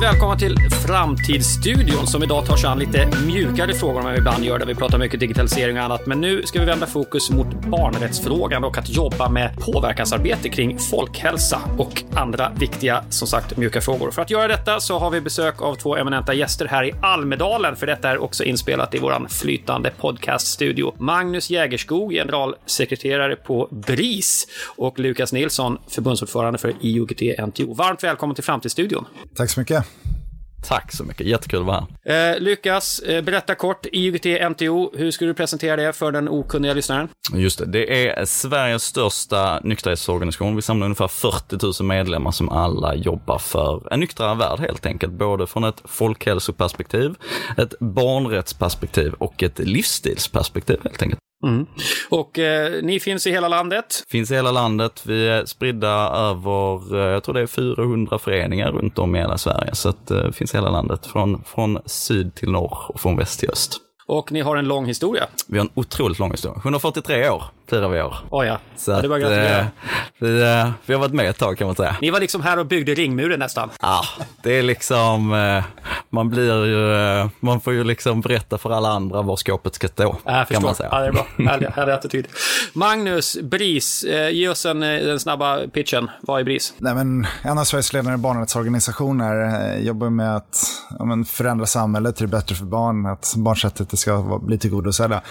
Varmt välkomna till Framtidsstudion som idag tar sig an lite mjukare frågor än vad vi ibland gör där vi pratar mycket digitalisering och annat. Men nu ska vi vända fokus mot barnrättsfrågan och att jobba med påverkansarbete kring folkhälsa och andra viktiga, som sagt, mjuka frågor. För att göra detta så har vi besök av två eminenta gäster här i Almedalen, för detta är också inspelat i våran flytande podcaststudio. Magnus Jägerskog, generalsekreterare på BRIS och Lukas Nilsson, förbundsordförande för IOGT-NTO. Varmt välkommen till Framtidsstudion. Tack så mycket. Tack så mycket, jättekul att vara här. Eh, Lukas, eh, berätta kort, IOGT-NTO, hur skulle du presentera det för den okunniga lyssnaren? Just det, det är Sveriges största nykterhetsorganisation. Vi samlar ungefär 40 000 medlemmar som alla jobbar för en nyktrare värld helt enkelt. Både från ett folkhälsoperspektiv, ett barnrättsperspektiv och ett livsstilsperspektiv helt enkelt. Mm. Och eh, ni finns i hela landet? Finns i hela landet. Vi är spridda över, eh, jag tror det är 400 föreningar runt om i hela Sverige. Så det eh, finns i hela landet, från, från syd till norr och från väst till öst. Och ni har en lång historia. Vi har en otroligt lång historia. 143 år vi i år. Oh ja. Så ja, det var att, vi, eh, vi har varit med ett tag kan man säga. Ni var liksom här och byggde ringmuren nästan. Ja, det är liksom, eh, man blir ju, eh, man får ju liksom berätta för alla andra var skåpet ska stå. Jag kan man säga. Ja, det är bra. Härlig, härlig attityd. Magnus, BRIS, ge oss en, den snabba pitchen. Vad är BRIS? Nej, men, en av Sveriges ledande barnrättsorganisationer jobbar med att ja, men, förändra samhället till det bättre för barn, att barnsättet ska bli tillgodosedda.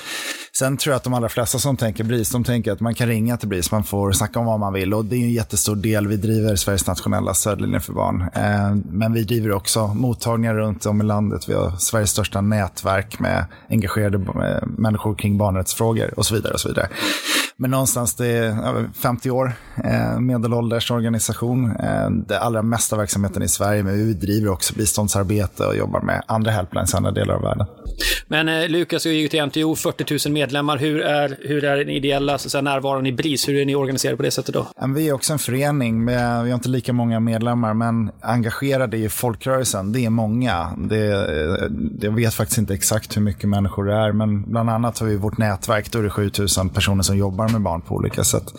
Sen tror jag att de allra flesta som tänker BRIS, de tänker att man kan ringa till BRIS, man får snacka om vad man vill och det är en jättestor del. Vi driver Sveriges nationella stödlinje för barn. Eh, men vi driver också mottagningar runt om i landet. Vi har Sveriges största nätverk med engagerade eh, människor kring barnrättsfrågor och så vidare. Och så vidare. Men någonstans det är 50 år, eh, medelålders organisation. Det allra mesta verksamheten i Sverige, men vi driver också biståndsarbete och jobbar med andra helplines i andra delar av världen. Men eh, Lukas och IOGT-NTO, 40 000 medlemmar. Hur är, hur är den ideella så säga, närvaron i BRIS? Hur är ni organiserade på det sättet då? Vi är också en förening. Med, vi har inte lika många medlemmar, men engagerade i folkrörelsen, det är många. Det, eh, jag vet faktiskt inte exakt hur mycket människor det är, men bland annat har vi vårt nätverk. Då är det 7000 personer som jobbar med barn på olika sätt.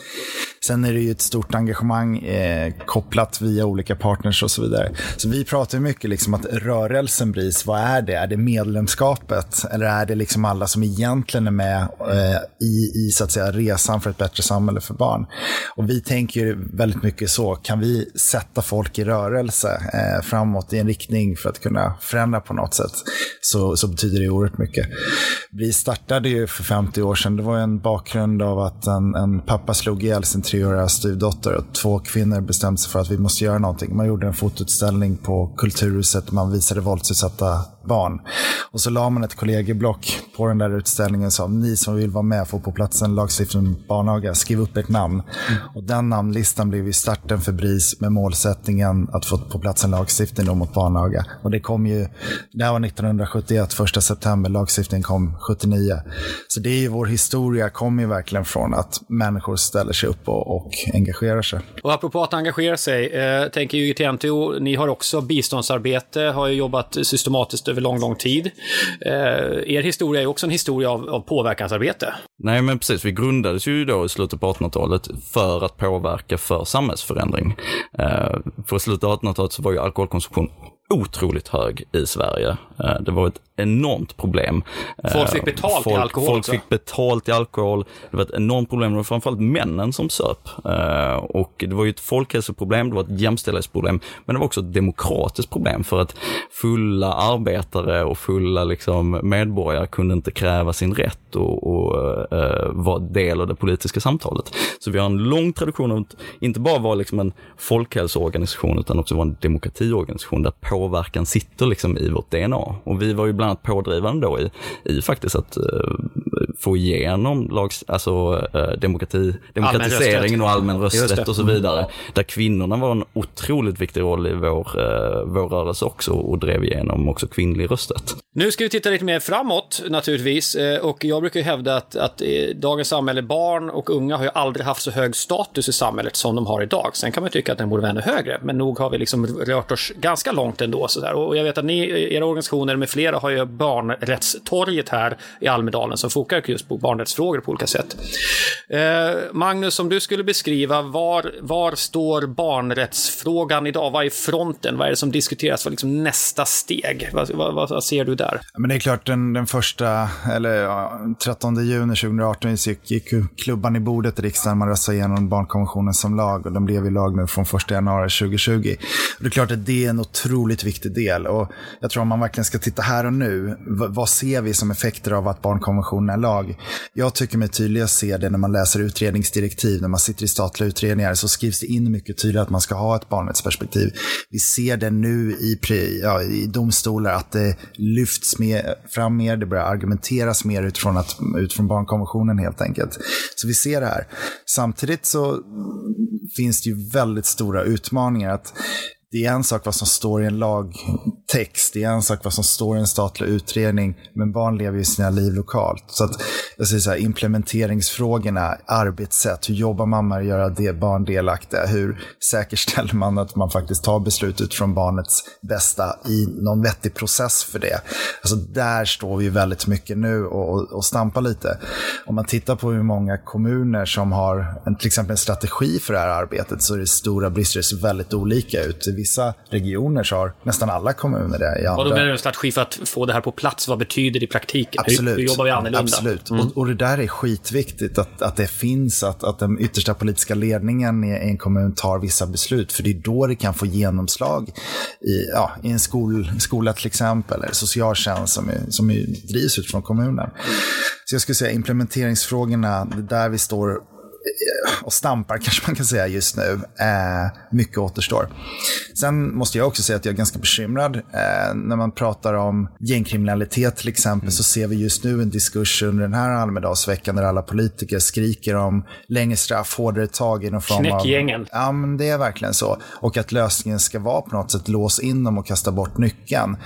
Sen är det ju ett stort engagemang eh, kopplat via olika partners och så vidare. Så vi pratar mycket liksom att rörelsen BRIS, vad är det? Är det medlemskapet? Eller är det liksom alla som egentligen är med eh, i, i så att säga, resan för ett bättre samhälle för barn? Och vi tänker väldigt mycket så, kan vi sätta folk i rörelse eh, framåt i en riktning för att kunna förändra på något sätt, så, så betyder det oerhört mycket. Vi startade ju för 50 år sedan, det var en bakgrund av att en, en pappa slog ihjäl sin treåriga styvdotter och två kvinnor bestämde sig för att vi måste göra någonting. Man gjorde en fotoutställning på Kulturhuset man visade våldsutsatta barn. Och så la man ett kollegieblock på den där utställningen och sa ni som vill vara med får på plats en lagstiftning om barnaga, skriv upp ert namn. Mm. Och den namnlistan blev ju starten för BRIS med målsättningen att få på plats en lagstiftning mot barnaga. Och det kom ju, det här var 1971, första september, lagstiftningen kom 79. Så det är ju vår historia, kommer ju verkligen från att människor ställer sig upp och, och engagerar sig. Och apropå att engagera sig, eh, tänker ju till NTO, ni har också biståndsarbete, har ju jobbat systematiskt över lång, lång tid. Eh, er historia är också en historia av, av påverkansarbete. Nej, men precis. Vi grundades ju då i slutet på 1800-talet för att påverka för samhällsförändring. Eh, för slutet av 1800-talet så var ju alkoholkonsumtion otroligt hög i Sverige. Eh, det var ett enormt problem. Folk fick betalt folk, i alkohol Folk också. fick betalt i alkohol. Det var ett enormt problem. Det var framförallt männen som söp. Eh, och det var ju ett folkhälsoproblem, det var ett jämställdhetsproblem, men det var också ett demokratiskt problem för att fulla arbetare och fulla liksom, medborgare kunde inte kräva sin rätt och, och uh, vara del av det politiska samtalet. Så vi har en lång tradition av att inte bara vara liksom en folkhälsoorganisation utan också vara en demokratiorganisation där påverkan sitter liksom i vårt DNA. Och vi var ju bland annat pådrivande då i, i faktiskt att uh, få igenom lags, alltså, uh, demokrati, demokratiseringen och allmän rösträtt och så vidare. Där kvinnorna var en otroligt viktig roll i vår, uh, vår rörelse också och drev igenom också kvinnlig rösträtt. Nu ska vi titta lite mer framåt naturligtvis. Eh, och jag brukar hävda att, att eh, dagens samhälle, barn och unga har ju aldrig haft så hög status i samhället som de har idag. Sen kan man tycka att den borde vara ännu högre, men nog har vi liksom rört oss ganska långt ändå. Så där. Och jag vet att ni, era organisationer med flera har ju barnrättstorget här i Almedalen som fokar just på barnrättsfrågor på olika sätt. Eh, Magnus, om du skulle beskriva var, var står barnrättsfrågan idag? Vad är fronten? Vad är det som diskuteras? Vad är liksom nästa steg? Vad, vad, vad ser du där? Men det är klart, den, den första, eller ja, 13 juni 2018 gick, gick klubban i bordet i riksdagen. Man röstade igenom barnkonventionen som lag och den blev i lag nu från 1 januari 2020. Och det är klart att det är en otroligt viktig del. Och jag tror om man verkligen ska titta här och nu, vad ser vi som effekter av att barnkonventionen är lag? Jag tycker mig tydligast se det när man läser utredningsdirektiv, när man sitter i statliga utredningar, så skrivs det in mycket tydligare att man ska ha ett barnrättsperspektiv. Vi ser det nu i, ja, i domstolar, att det lyfts mer, fram mer, det börjar argumenteras mer utifrån, att, utifrån barnkonventionen helt enkelt. Så vi ser det här. Samtidigt så finns det ju väldigt stora utmaningar. att det är en sak vad som står i en lag text, det är en sak vad som står i en statlig utredning, men barn lever ju sina liv lokalt. Så att, jag säger så här, implementeringsfrågorna, arbetssätt, hur jobbar man med att göra det barn delaktiga? Hur säkerställer man att man faktiskt tar beslut utifrån barnets bästa i någon vettig process för det? Alltså där står vi väldigt mycket nu och, och, och stampar lite. Om man tittar på hur många kommuner som har en, till exempel en strategi för det här arbetet så är det stora brister, det ser väldigt olika ut I vissa regioner så har nästan alla kommuner det. I andra. Och då menar du en strategi för att få det här på plats? Vad betyder det i praktiken? Absolut. Hur, hur jobbar vi annorlunda? Absolut. Mm. Och, och, det där är skitviktigt, att, att det finns, att, att den yttersta politiska ledningen i en kommun tar vissa beslut. För det är då det kan få genomslag i, ja, i en skol, skola till exempel, eller socialtjänst som, är, som är, drivs utifrån kommunen. Så jag skulle säga implementeringsfrågorna, det är där vi står och stampar kanske man kan säga just nu. Eh, mycket återstår. Sen måste jag också säga att jag är ganska bekymrad. Eh, när man pratar om gängkriminalitet till exempel mm. så ser vi just nu en diskurs under den här Almedalsveckan där alla politiker skriker om längre straff, hårdare tag i någon form av... Knäckgängen. Ja, men det är verkligen så. Och att lösningen ska vara på något sätt lås in dem och kasta bort nyckeln.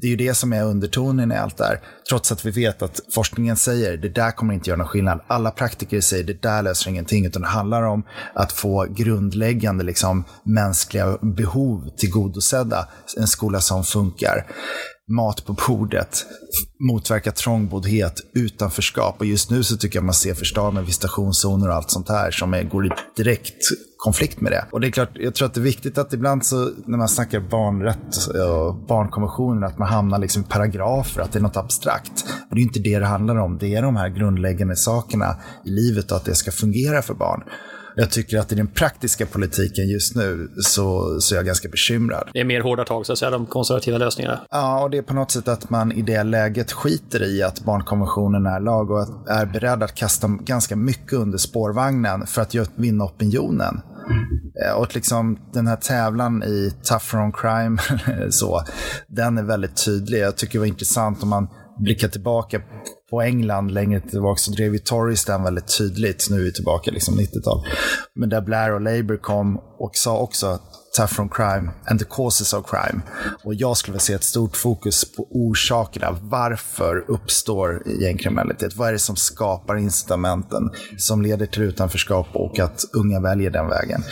Det är ju det som är undertonen i allt det här. Trots att vi vet att forskningen säger det där kommer inte göra någon skillnad. Alla praktiker säger det där löser ingenting. Utan det handlar om att få grundläggande liksom, mänskliga behov tillgodosedda. En skola som funkar mat på bordet, motverka trångboddhet, utanförskap. Och just nu så tycker jag man ser förslag med visitationszoner och allt sånt här som är, går i direkt konflikt med det. Och det är klart, jag tror att det är viktigt att ibland så när man snackar barnrätt och barnkonventionen att man hamnar liksom i paragrafer, att det är något abstrakt. Men det är inte det det handlar om. Det är de här grundläggande sakerna i livet och att det ska fungera för barn. Jag tycker att i den praktiska politiken just nu så, så är jag ganska bekymrad. Det är mer hårda tag, så att säga, de konservativa lösningarna. Ja, och det är på något sätt att man i det läget skiter i att barnkonventionen är lag och är beredd att kasta ganska mycket under spårvagnen för att vinna opinionen. Mm. Och liksom den här tävlan i Tougher on crime, så, den är väldigt tydlig. Jag tycker det var intressant om man blickar tillbaka på England längre tillbaka så drev ju Tories den väldigt tydligt. Nu är vi tillbaka liksom 90-tal. Men där Blair och Labour kom och sa också tough from crime and the causes of crime. Och jag skulle vilja se ett stort fokus på orsakerna. Varför uppstår gängkriminalitet? Vad är det som skapar incitamenten som leder till utanförskap och att unga väljer den vägen?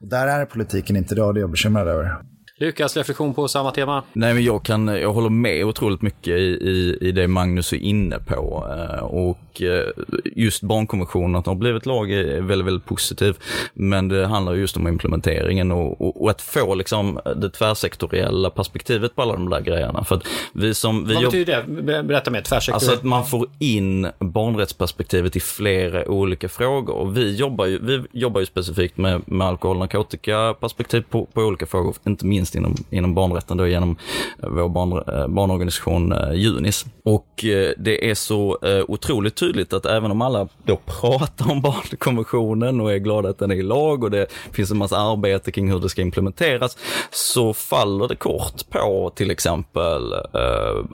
Och där är politiken inte idag, det är jag bekymrad över. Lukas, reflektion på samma tema? Nej, men jag kan, jag håller med otroligt mycket i, i, i det Magnus är inne på. Eh, och eh, just barnkonventionen, att den har blivit lag är väldigt, väldigt positiv. Men det handlar just om implementeringen och, och, och, att få liksom det tvärsektoriella perspektivet på alla de där grejerna. För att vi som, vi Vad betyder det? Berätta mer, tvärsektoriellt. Alltså att man får in barnrättsperspektivet i flera olika frågor. Och vi jobbar ju, vi jobbar ju specifikt med, med alkohol och narkotikaperspektiv på, på olika frågor, inte minst faktiskt inom, inom barnrätten då genom eh, vår barn, eh, barnorganisation eh, Junis. Och det är så otroligt tydligt att även om alla då pratar om barnkonventionen och är glada att den är i lag och det finns en massa arbete kring hur det ska implementeras, så faller det kort på till exempel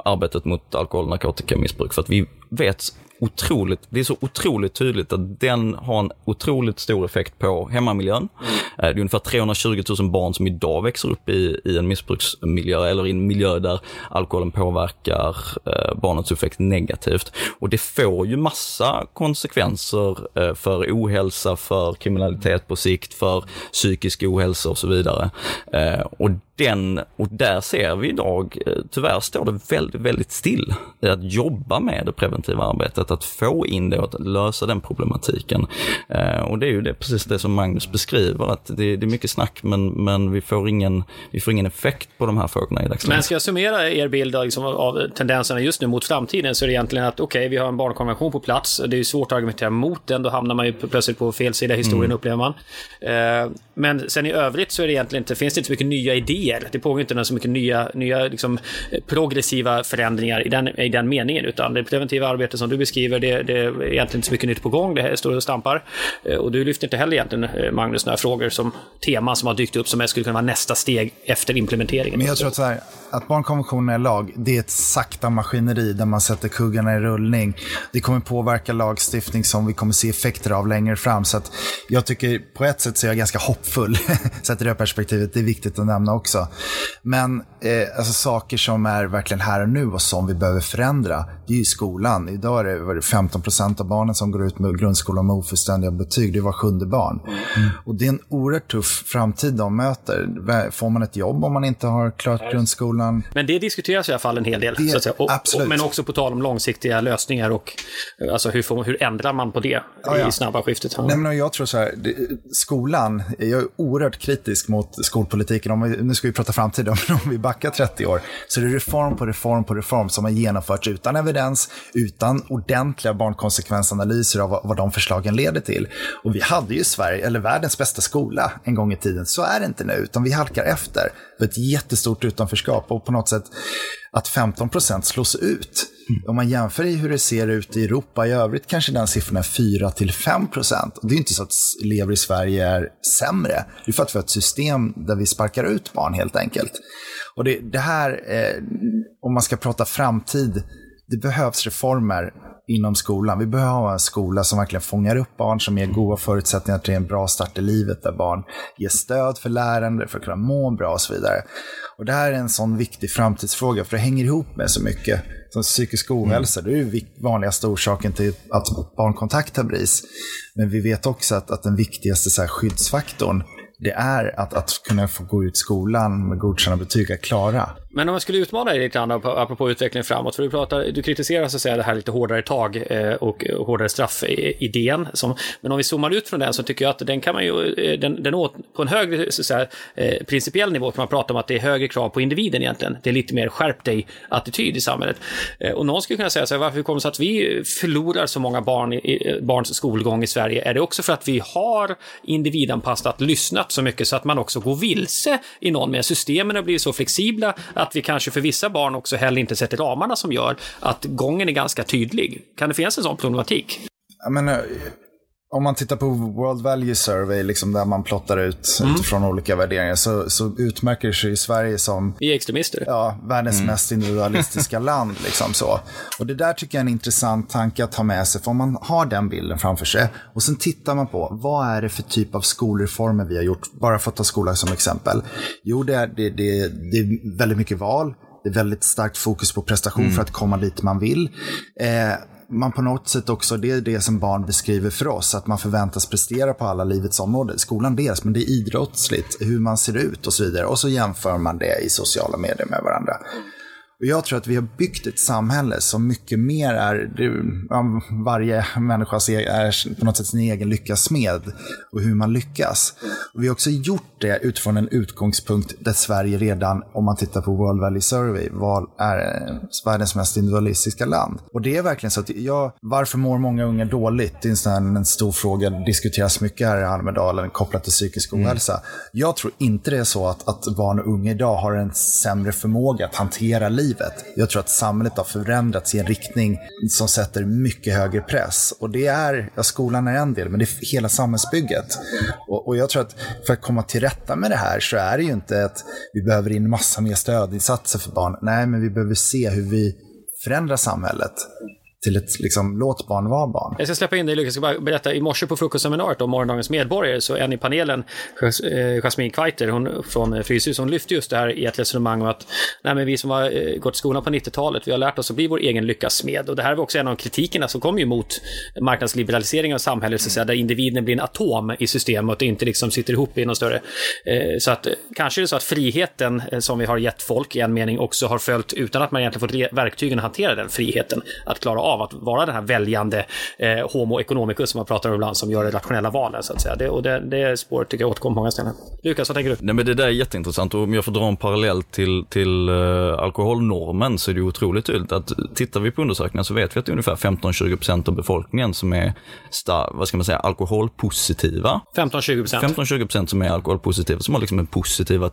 arbetet mot alkohol och narkotikamissbruk för att vi vet otroligt, det är så otroligt tydligt att den har en otroligt stor effekt på hemmamiljön. Mm. Det är ungefär 320 000 barn som idag växer upp i, i en missbruksmiljö eller i en miljö där alkoholen påverkar eh, barnets uppväxt negativt. Och det får ju massa konsekvenser eh, för ohälsa, för kriminalitet på sikt, för psykisk ohälsa och så vidare. Eh, och den, och där ser vi idag, eh, tyvärr står det väldigt, väldigt still i att jobba med det preventiva arbetet, att få in det och att lösa den problematiken. Eh, och det är ju det, precis det som Magnus beskriver, att det, det, är mycket snack men, men vi, får ingen, vi får ingen effekt på de här frågorna i dagsläget. Men ska jag summera er bild av, liksom, av tendenserna just nu mot framtiden så är det egentligen att okej, okay, vi har en barnkonvention på plats, det är svårt att argumentera mot den, då hamnar man ju plötsligt på fel sida historien mm. upplever man. Eh, men sen i övrigt så är det egentligen inte, finns det inte så mycket nya idéer. Det pågår inte så mycket nya, nya liksom, progressiva förändringar i den, i den meningen, utan det preventiva arbetet som du beskriver, det, det är egentligen inte så mycket nytt på gång. Det står och stampar. Eh, och du lyfter inte heller egentligen, eh, Magnus, några frågor som teman som har dykt upp som skulle kunna vara nästa steg efter implementeringen. Men jag tror att så här, att barnkonventionen är lag, det är ett sakta maskineri där man sätter kuggarna i rullning. Det kommer påverka lagstiftning som vi kommer se effekter av längre fram. Så att jag tycker på ett sätt så är jag ganska hoppfull, sett i det perspektivet. Det är viktigt att nämna också. Men eh, alltså saker som är verkligen här och nu och som vi behöver förändra, det är ju skolan. Idag är det 15 procent av barnen som går ut med grundskolan med ofullständiga betyg. Det var sjunde barn. Mm. Och det är en oerhört tuff framtid de möter. Får man ett jobb om man inte har klarat grundskolan? skolan. Men det diskuteras i alla fall en hel del. Det, och, och, men också på tal om långsiktiga lösningar och alltså hur, får, hur ändrar man på det ja, ja. i snabba skiftet? Nej, men jag tror så här, det, skolan, jag är oerhört kritisk mot skolpolitiken. Om vi, nu ska vi prata framtid, men om vi backar 30 år så är det reform på reform på reform som har genomförts utan evidens, utan ordentliga barnkonsekvensanalyser av vad, vad de förslagen leder till. Och vi hade ju Sverige, eller världens bästa skola en gång i tiden. Så är det inte nu, utan vi halkar efter. Ett jättestort utanförskap och på något sätt att 15 procent slås ut. Om man jämför i hur det ser ut i Europa i övrigt kanske den siffran är 4-5 procent. Det är inte så att elever i Sverige är sämre. Det är för att vi har ett system där vi sparkar ut barn helt enkelt. Och det, det här, eh, om man ska prata framtid, det behövs reformer inom skolan. Vi behöver ha en skola som verkligen fångar upp barn, som ger goda förutsättningar till en bra start i livet, där barn ger stöd för lärande, för att kunna må bra och så vidare. Och det här är en sån viktig framtidsfråga, för det hänger ihop med så mycket. Som psykisk ohälsa, mm. det är ju vanligaste orsaken till att barnkontakten bris. Men vi vet också att, att den viktigaste så här, skyddsfaktorn det är att, att kunna få gå ut skolan med godkända betyg, att klara. Men om jag skulle utmana dig lite grann apropå utvecklingen framåt, för du, pratar, du kritiserar så att säga det här lite hårdare tag eh, och hårdare straff-idén. men om vi zoomar ut från den så tycker jag att den kan man ju, eh, den, den åt, på en högre så säga, eh, principiell nivå kan man prata om att det är högre krav på individen egentligen. Det är lite mer skärp dig-attityd i samhället. Och någon skulle kunna säga så här, varför kommer det sig att vi förlorar så många barn i, barns skolgång i Sverige? Är det också för att vi har individanpassat, lyssnat så mycket så att man också går vilse i någon med systemen har blivit så flexibla att vi kanske för vissa barn också heller inte sätter ramarna som gör att gången är ganska tydlig. Kan det finnas en sån problematik? Jag menar, eh, om man tittar på World Value Survey, liksom där man plottar ut mm. utifrån olika värderingar, så, så utmärker sig Sverige som Vi är extremister. Ja, världens mm. mest individualistiska land. Liksom så. Och Det där tycker jag är en intressant tanke att ta med sig, för om man har den bilden framför sig och sen tittar man på vad är det för typ av skolreformer vi har gjort, bara för att ta skolan som exempel. Jo, det är, det, det, det är väldigt mycket val, det är väldigt starkt fokus på prestation mm. för att komma dit man vill. Eh, man på något sätt också, det är det som barn beskriver för oss, att man förväntas prestera på alla livets områden. Skolan dels, men det är idrottsligt, hur man ser ut och så vidare. Och så jämför man det i sociala medier med varandra. Och jag tror att vi har byggt ett samhälle som mycket mer är, varje människa är på något sätt sin egen lyckas smed och hur man lyckas. Och vi har också gjort det utifrån en utgångspunkt där Sverige redan, om man tittar på World Value Survey, var, är världens mest individualistiska land. Och det är verkligen så att, ja, varför mår många unga dåligt? Det är en, en stor fråga, diskuteras mycket här i Almedalen kopplat till psykisk mm. ohälsa. Mm. Jag tror inte det är så att, att barn och unga idag har en sämre förmåga att hantera liv livet. Jag tror att samhället har förändrats i en riktning som sätter mycket högre press. Och det är, ja, skolan är en del, men det är hela samhällsbygget. Och, och jag tror att för att komma till rätta med det här så är det ju inte att vi behöver in massa mer stödinsatser för barn. Nej, men vi behöver se hur vi förändrar samhället till ett, liksom, låt barn vara barn. Jag ska släppa in dig Lukas, jag ska bara berätta, i morse på frukostseminariet om morgondagens medborgare, så en i panelen, eh, Jasmine Kveiter, hon från Fryshus, hon lyfte just det här i ett resonemang om att nej, men vi som har eh, gått i skolan på 90-talet, vi har lärt oss att bli vår egen lyckas smed. Och det här var också en av kritikerna som kom ju mot marknadsliberaliseringen av samhället, så att säga, där individen blir en atom i systemet och inte liksom sitter ihop i något större. Eh, så att kanske är det så att friheten som vi har gett folk i en mening också har följt utan att man egentligen fått verktygen att hantera den friheten, att klara av att vara den här väljande eh, homo economicus som man pratar om ibland, som gör det rationella valet. Så att säga. Det, och det, det spåret tycker jag återkommer på många ställen. Lukas, vad tänker du? Nej, men det där är jätteintressant och om jag får dra en parallell till, till uh, alkoholnormen så är det otroligt tydligt att tittar vi på undersökningar så vet vi att det är ungefär 15-20% av befolkningen som är, sta, vad ska man säga, alkoholpositiva. 15-20%? 15-20% som är alkoholpositiva, som har liksom en positiv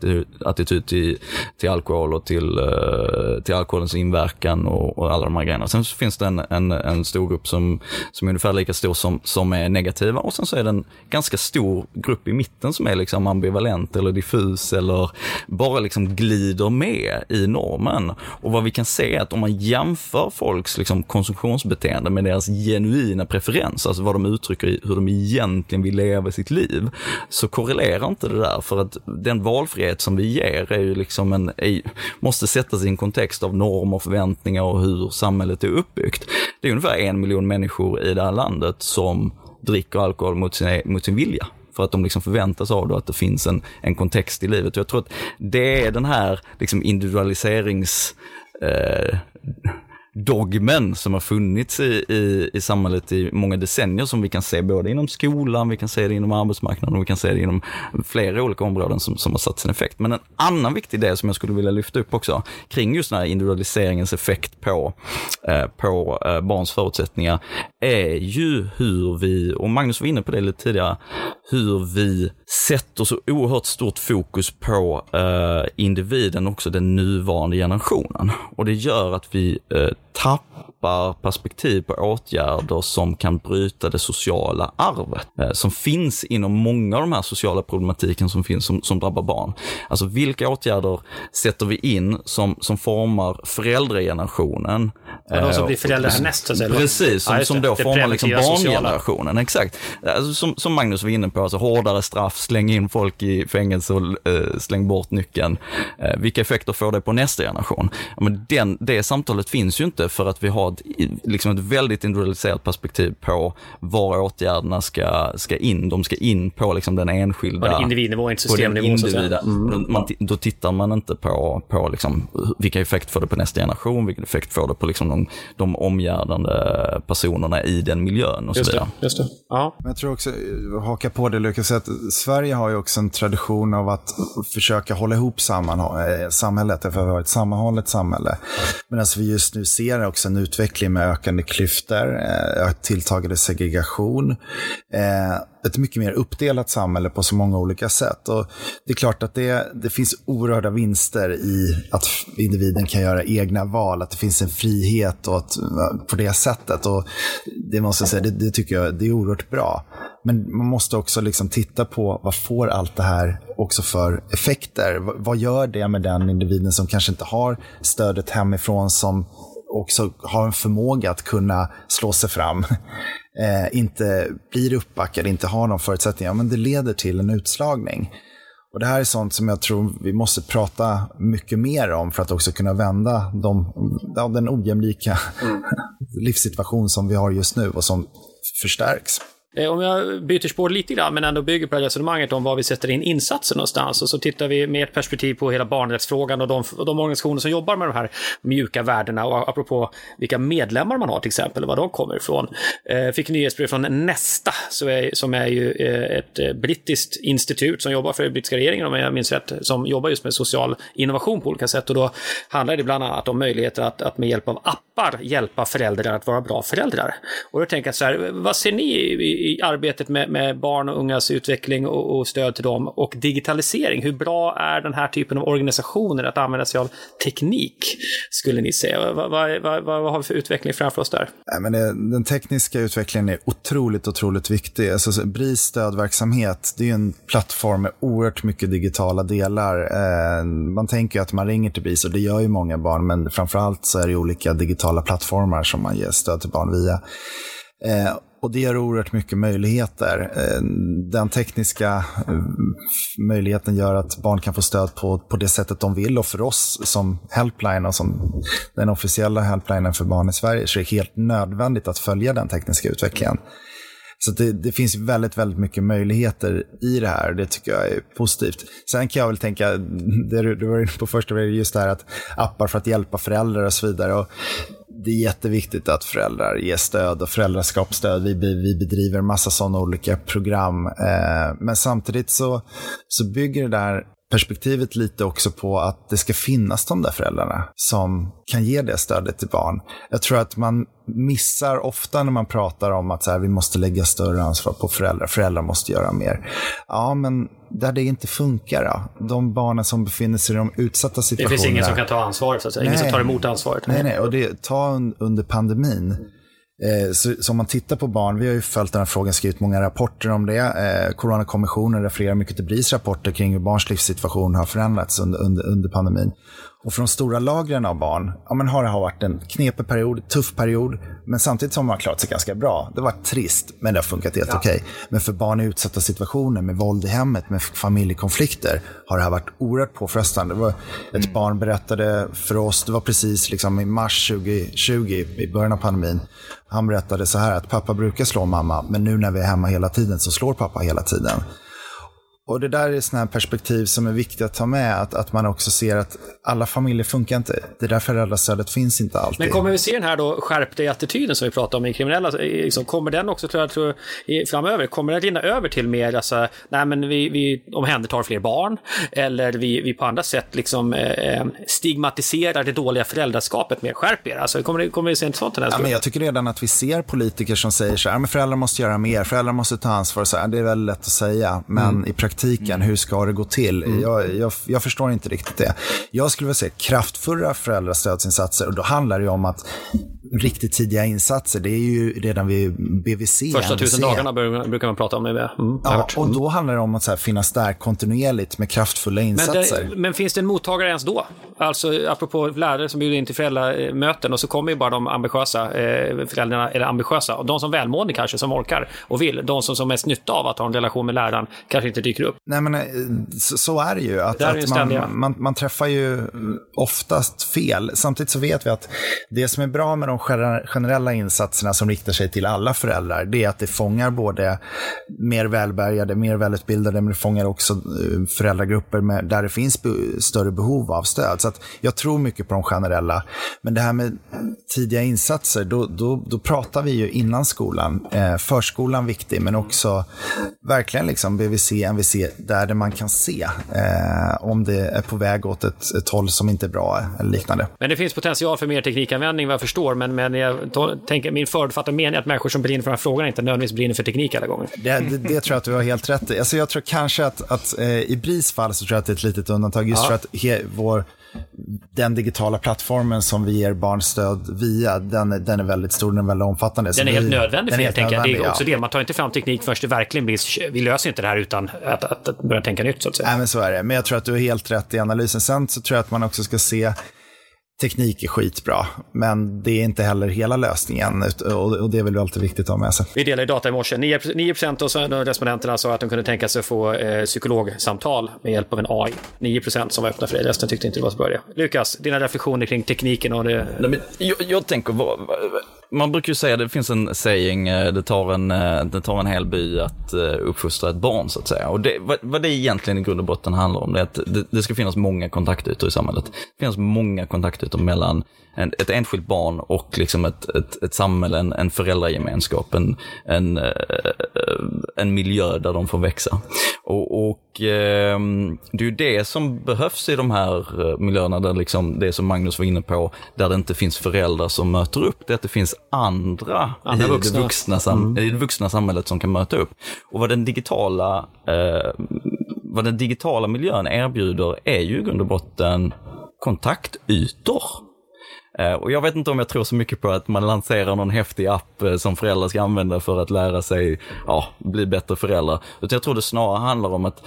attityd till, till alkohol och till, uh, till alkoholens inverkan och, och alla de här grejerna. Sen så finns det en, en, en stor grupp som, som är ungefär lika stor som, som är negativa och sen så är det en ganska stor grupp i mitten som är liksom ambivalent eller diffus eller bara liksom glider med i normen. Och vad vi kan se är att om man jämför folks liksom konsumtionsbeteende med deras genuina preferenser, alltså vad de uttrycker i hur de egentligen vill leva sitt liv, så korrelerar inte det där för att den valfrihet som vi ger är ju liksom en, är, måste sättas i en kontext av normer, förväntningar och hur samhället är uppbyggt. Det är ungefär en miljon människor i det här landet som dricker alkohol mot sin, e- mot sin vilja för att de liksom förväntas av då att det finns en, en kontext i livet. Och jag tror att det är den här liksom individualiserings eh, dogmen som har funnits i, i, i samhället i många decennier som vi kan se både inom skolan, vi kan se det inom arbetsmarknaden och vi kan se det inom flera olika områden som, som har satt sin effekt. Men en annan viktig del som jag skulle vilja lyfta upp också kring just den här individualiseringens effekt på, eh, på eh, barns förutsättningar är ju hur vi, och Magnus var inne på det lite tidigare, hur vi sätter så oerhört stort fokus på eh, individen, också den nuvarande generationen. Och det gör att vi eh, tappar perspektiv på åtgärder som kan bryta det sociala arvet eh, som finns inom många av de här sociala problematiken som finns som, som drabbar barn. Alltså vilka åtgärder sätter vi in som, som formar föräldragenerationen? Ja, de som blir föräldrar härnäst? Eller? Precis, som, ja, som då formar liksom barngenerationen. Exakt. Alltså, som, som Magnus var inne på, alltså hårdare straff, släng in folk i fängelse och uh, släng bort nyckeln. Vilka effekter får det på nästa generation? Ja, men den, det samtalet finns ju inte för att vi har ett, liksom ett väldigt individualiserat perspektiv på var åtgärderna ska, ska in. De ska in på liksom den enskilda... På individnivå, inte systemnivå. Individa. Mm. Man, då tittar man inte på, på liksom, vilka effekter får det på nästa generation, vilken effekt får det på liksom de, de omgärdande personerna i den miljön och så vidare. Det, just det. Ja. Men jag tror också, haka på det Lukas, att Sverige har ju också en tradition av att försöka hålla ihop samman, eh, samhället, för att vara ett sammanhållet samhälle. Medan vi just nu ser också en utveckling med ökande klyftor, eh, tilltagande segregation. Eh, ett mycket mer uppdelat samhälle på så många olika sätt. Och det är klart att det, det finns oerhörda vinster i att individen kan göra egna val, att det finns en frihet och att, eh, på det sättet. Och det måste jag säga, det, det tycker jag det är oerhört bra. Men man måste också liksom titta på vad får allt det här också för effekter? Vad gör det med den individen som kanske inte har stödet hemifrån, som också har en förmåga att kunna slå sig fram, eh, inte blir uppbackad, inte har de förutsättningar, men det leder till en utslagning. Och Det här är sånt som jag tror vi måste prata mycket mer om för att också kunna vända de, den ojämlika mm. livssituation som vi har just nu och som förstärks. Eh, om jag byter spår lite grann, men ändå bygger på det resonemanget om var vi sätter in insatser någonstans. Och så tittar vi med ett perspektiv på hela barnrättsfrågan och de, och de organisationer som jobbar med de här mjuka värdena. Och apropå vilka medlemmar man har till exempel, och var de kommer ifrån. Eh, fick nyhetsbrev från Nesta, som är, som är ju eh, ett eh, brittiskt institut som jobbar för brittiska regeringen, om jag minns rätt, som jobbar just med social innovation på olika sätt. Och då handlar det bland annat om möjligheter att, att med hjälp av appar hjälpa föräldrar att vara bra föräldrar. Och då tänker jag så här, vad ser ni i, i arbetet med, med barn och ungas utveckling och, och, stöd till dem och digitalisering. Hur bra är den här typen av organisationer att använda sig av teknik, skulle ni säga? Vad, vad, vad, vad har vi för utveckling framför oss där? Nej, men det, den tekniska utvecklingen är otroligt, otroligt viktig. Alltså, BRIS stödverksamhet, det är en plattform med oerhört mycket digitala delar. Eh, man tänker att man ringer till BRIS och det gör ju många barn, men framförallt så är det olika digitala plattformar som man ger stöd till barn via. Eh, och det ger oerhört mycket möjligheter. Eh, den tekniska eh, möjligheten gör att barn kan få stöd på, på det sättet de vill. Och för oss som helpline och som den officiella helplinen för barn i Sverige så är det helt nödvändigt att följa den tekniska utvecklingen. Så det, det, finns väldigt, väldigt mycket möjligheter i det här. Det tycker jag är positivt. Sen kan jag väl tänka, det du, du var inne på först, just det här att appar för att hjälpa föräldrar och så vidare. Och det är jätteviktigt att föräldrar ger stöd och föräldraskapsstöd. Vi, vi bedriver massa sådana olika program. Eh, men samtidigt så, så bygger det där perspektivet lite också på att det ska finnas de där föräldrarna som kan ge det stödet till barn. Jag tror att man missar ofta när man pratar om att så här, vi måste lägga större ansvar på föräldrar, föräldrar måste göra mer. Ja, men där det inte funkar då? De barnen som befinner sig i de utsatta situationerna. Det finns ingen som kan ta ansvaret, så att säga. ingen som tar emot ansvaret. Nej, nej, och det, ta under pandemin Eh, så, så, om man tittar på barn, vi har ju följt den här frågan, skrivit många rapporter om det. Eh, Coronakommissionen refererar mycket till BRIS rapporter kring hur barns livssituation har förändrats under, under, under pandemin. Och för de stora lagren av barn ja, men har det varit en knepig period, tuff period, men samtidigt har man klarat sig ganska bra. Det har varit trist, men det har funkat helt ja. okej. Okay. Men för barn i utsatta situationer med våld i hemmet, med familjekonflikter, har det här varit oerhört påfrestande. Det var ett mm. barn berättade för oss, det var precis liksom i mars 2020, i början av pandemin, han berättade så här att pappa brukar slå mamma, men nu när vi är hemma hela tiden så slår pappa hela tiden. Och det där är sådana perspektiv som är viktiga att ta med. Att, att man också ser att alla familjer funkar inte. Det är därför föräldrastödet finns inte alltid. Men kommer vi se den här då skärpta attityden som vi pratar om i kriminella, liksom, kommer den också tror jag, tror, framöver, kommer den rinna över till mer, alltså, nej men vi, vi omhändertar fler barn, eller vi, vi på andra sätt liksom eh, stigmatiserar det dåliga föräldraskapet mer, skärp er. Alltså, kommer, kommer vi se en sånt tendens? Ja, men jag tycker redan att vi ser politiker som säger så här, men föräldrar måste göra mer, föräldrar måste ta ansvar, så här, det är väldigt lätt att säga, men mm. i praktiken praktiken, hur ska det gå till? Mm. Jag, jag, jag, förstår inte riktigt det. Jag skulle vilja se kraftfulla föräldrastödsinsatser och då handlar det om att riktigt tidiga insatser, det är ju redan vid BVC. Första tusen dagarna brukar man prata om det. Mm, ja, och då handlar det om att så finnas där kontinuerligt med kraftfulla insatser. Men, det, men, finns det en mottagare ens då? Alltså apropå lärare som bjuder in till föräldramöten och så kommer ju bara de ambitiösa eh, föräldrarna, eller ambitiösa, och de som välmående kanske, som orkar och vill. De som har mest nytta av att ha en relation med läraren kanske inte dyker upp. Nej men eh, så, så är det ju. Att, det att man, man, man, träffar ju oftast fel. Samtidigt så vet vi att det som är bra med de generella insatserna som riktar sig till alla föräldrar, det är att det fångar både mer välbärgade, mer välutbildade, men det fångar också eh, föräldragrupper med, där det finns större behov av stöd. Så att jag tror mycket på de generella. Men det här med tidiga insatser, då, då, då pratar vi ju innan skolan. Eh, förskolan viktig, men också verkligen liksom BVC, MVC, där man kan se eh, om det är på väg åt ett, ett håll som inte är bra eller liknande. Men det finns potential för mer teknikanvändning vad jag förstår, men, men jag tänker, min förutfattade mening är att människor som brinner för de här frågorna inte nödvändigtvis brinner för teknik alla gånger. Det, det, det, tror jag att du har helt rätt i. Alltså jag tror kanske att, att eh, i BRIS fall så tror jag att det är ett litet undantag, just ja. för att he, vår den digitala plattformen som vi ger barnstöd via, den, den är väldigt stor, den är väldigt omfattande. Den är helt vi, nödvändig för er, tänker jag. Det är också ja. det, man tar inte fram teknik först det verkligen blir, vi löser inte det här utan att, att, att börja tänka nytt så att säga. Nej, men så är det. Men jag tror att du har helt rätt i analysen. Sen så tror jag att man också ska se teknik är skitbra, men det är inte heller hela lösningen och det är väl alltid viktigt att ha med sig. Vi delade data i morse. 9, 9 av respondenterna sa att de kunde tänka sig att få eh, psykologsamtal med hjälp av en AI. 9% som var öppna för det, resten tyckte inte det var så börja. Lukas, dina reflektioner kring tekniken och det? Nej, men jag, jag tänker, vad, man brukar ju säga, det finns en saying, eh, det tar en, eh, det tar en hel by att eh, uppfostra ett barn så att säga. Och det, vad, vad det egentligen i grund och botten handlar om, det är att det, det ska finnas många kontaktytor i samhället. Det finns många kontaktytor mellan en, ett enskilt barn och liksom ett, ett, ett samhälle, en, en föräldragemenskap, en, en, en miljö där de får växa. Och, och eh, det är ju det som behövs i de här miljöerna, där liksom, det som Magnus var inne på, där det inte finns föräldrar som möter upp, det är att det finns andra, andra i, vuxna. Det vuxna sam mm. i det vuxna samhället som kan möta upp. Och vad den digitala, eh, vad den digitala miljön erbjuder är ju i grund och botten kontaktytor. Eh, och jag vet inte om jag tror så mycket på att man lanserar någon häftig app eh, som föräldrar ska använda för att lära sig ja, bli bättre föräldrar. Utan jag tror det snarare handlar om att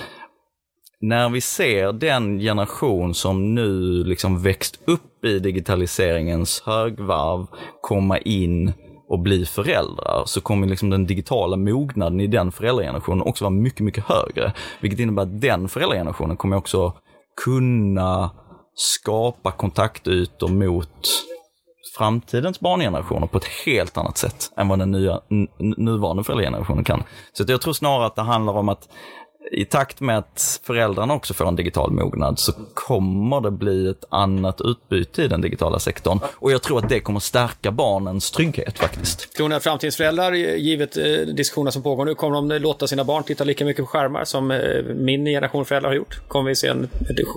när vi ser den generation som nu liksom växt upp i digitaliseringens högvarv komma in och bli föräldrar så kommer liksom den digitala mognaden i den föräldragenerationen också vara mycket, mycket högre. Vilket innebär att den föräldragenerationen kommer också kunna skapa kontaktytor mot framtidens barngenerationer på ett helt annat sätt än vad den nya, nuvarande föräldragenerationen kan. Så jag tror snarare att det handlar om att i takt med att föräldrarna också får en digital mognad så kommer det bli ett annat utbyte i den digitala sektorn. Och jag tror att det kommer stärka barnens trygghet faktiskt. Tror ni att framtidens föräldrar, givet eh, diskussionerna som pågår nu, kommer de låta sina barn titta lika mycket på skärmar som eh, min generation föräldrar har gjort? Kommer vi se en,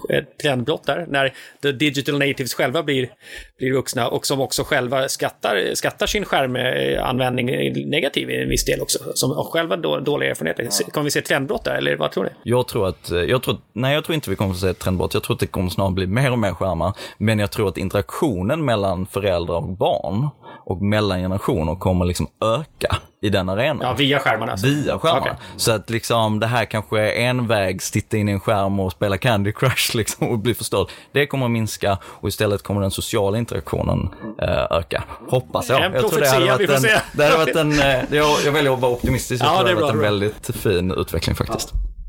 ett trendbrott där, när the digital natives själva blir, blir vuxna och som också själva skattar, skattar sin skärmanvändning negativ i en viss del också, som själva dåliga erfarenheter. Kommer vi se ett trendbrott där, eller vad tror du? Jag tror att, eh, jag tror, nej jag tror inte vi kommer att se ett trendbrott. Jag tror att det kommer snarare bli mer och mer skärmar. Men jag tror att interaktionen mellan föräldrar och barn och mellan generationer kommer liksom öka i den arenan. Ja, via skärmarna? Alltså. Via skärmarna. Okay. Så att liksom det här kanske är en väg, titta in i en skärm och spela Candy Crush liksom och bli förstörd. Det kommer att minska och istället kommer den sociala interaktionen äh, öka. Hoppas jag. En jag tror det hade varit en, det hade varit en, eh, jag, jag väljer att vara optimistisk. Jag ja, tror det, det hade varit en väldigt fin utveckling faktiskt. Ja.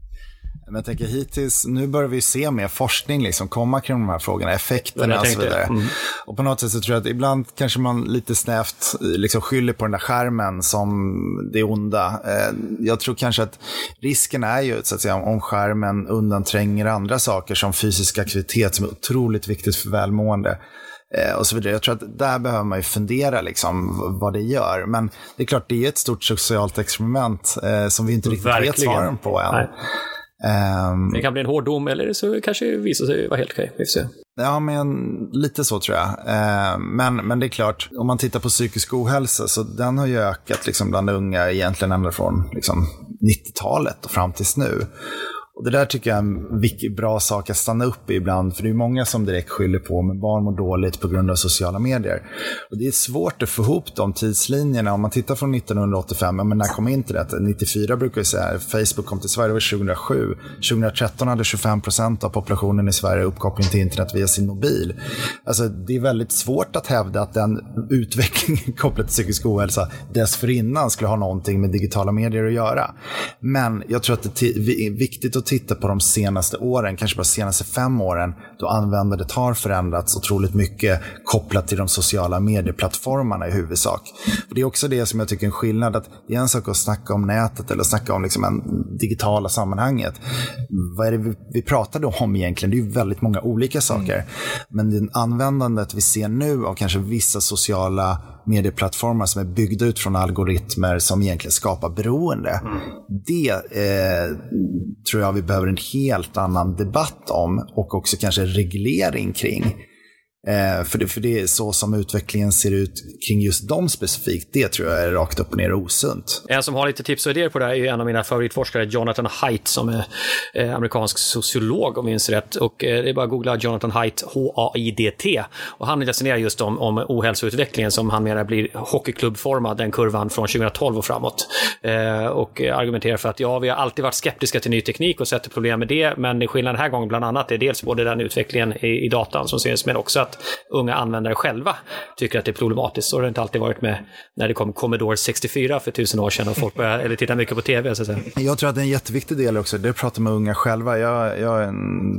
Men jag tänker hittills, nu börjar vi se mer forskning liksom komma kring de här frågorna, effekterna och så vidare. Mm. Och på något sätt så tror jag att ibland kanske man lite snävt liksom skyller på den där skärmen som det onda. Eh, jag tror kanske att risken är ju så att säga om skärmen undantränger andra saker som fysisk aktivitet som är otroligt viktigt för välmående eh, och så vidare. Jag tror att där behöver man ju fundera liksom vad det gör. Men det är klart, det är ett stort socialt experiment eh, som vi inte riktigt Verkligen. vet svaren på än. Nej. Um, det kan bli en hård dom eller så kanske det visar sig vara helt okej. Vi får se. Ja, men lite så tror jag. Uh, men, men det är klart, om man tittar på psykisk ohälsa så den har ju ökat liksom bland unga egentligen ända från liksom, 90-talet och fram tills nu. Och Det där tycker jag är en bra sak att stanna upp i ibland, för det är många som direkt skyller på att barn mår dåligt på grund av sociala medier. Och Det är svårt att få ihop de tidslinjerna. Om man tittar från 1985, ja, men när kom internet? 94 brukar vi säga, Facebook kom till Sverige, det var 2007. 2013 hade 25 procent av populationen i Sverige uppkoppling till internet via sin mobil. Alltså, det är väldigt svårt att hävda att den utvecklingen kopplat till psykisk ohälsa dessförinnan skulle ha någonting med digitala medier att göra. Men jag tror att det är viktigt att och tittar på de senaste åren, kanske bara senaste fem åren, då användandet har förändrats otroligt mycket kopplat till de sociala medieplattformarna i huvudsak. det är också det som jag tycker är en skillnad, att det är en sak att snacka om nätet eller snacka om liksom en digitala sammanhanget. Vad är det vi, vi pratar då om egentligen? Det är ju väldigt många olika saker. Mm. Men det användandet vi ser nu av kanske vissa sociala medieplattformar som är byggda ut från algoritmer som egentligen skapar beroende. Mm. Det eh, tror jag vi behöver en helt annan debatt om och också kanske reglering kring. Eh, för, det, för det är så som utvecklingen ser ut kring just dem specifikt. Det tror jag är rakt upp och ner osunt. En som har lite tips och idéer på det här är en av mina favoritforskare, Jonathan Haidt, som är eh, amerikansk sociolog om jag minns rätt. Och eh, det är bara att googla Jonathan Haidt, H-A-I-D-T. Och han resonerar just om, om ohälsoutvecklingen som han menar blir hockeyklubbformad, den kurvan från 2012 och framåt. Eh, och argumenterar för att ja, vi har alltid varit skeptiska till ny teknik och sett problem med det. Men skillnaden den här gången bland annat är dels både den utvecklingen i, i datan som syns, men också att unga användare själva tycker att det är problematiskt. Så har det inte alltid varit med när det kom Commodore 64 för tusen år sedan och folk började, eller tittade mycket på tv. Så att säga. Jag tror att det är en jätteviktig del också, det är att prata med unga själva. Jag, jag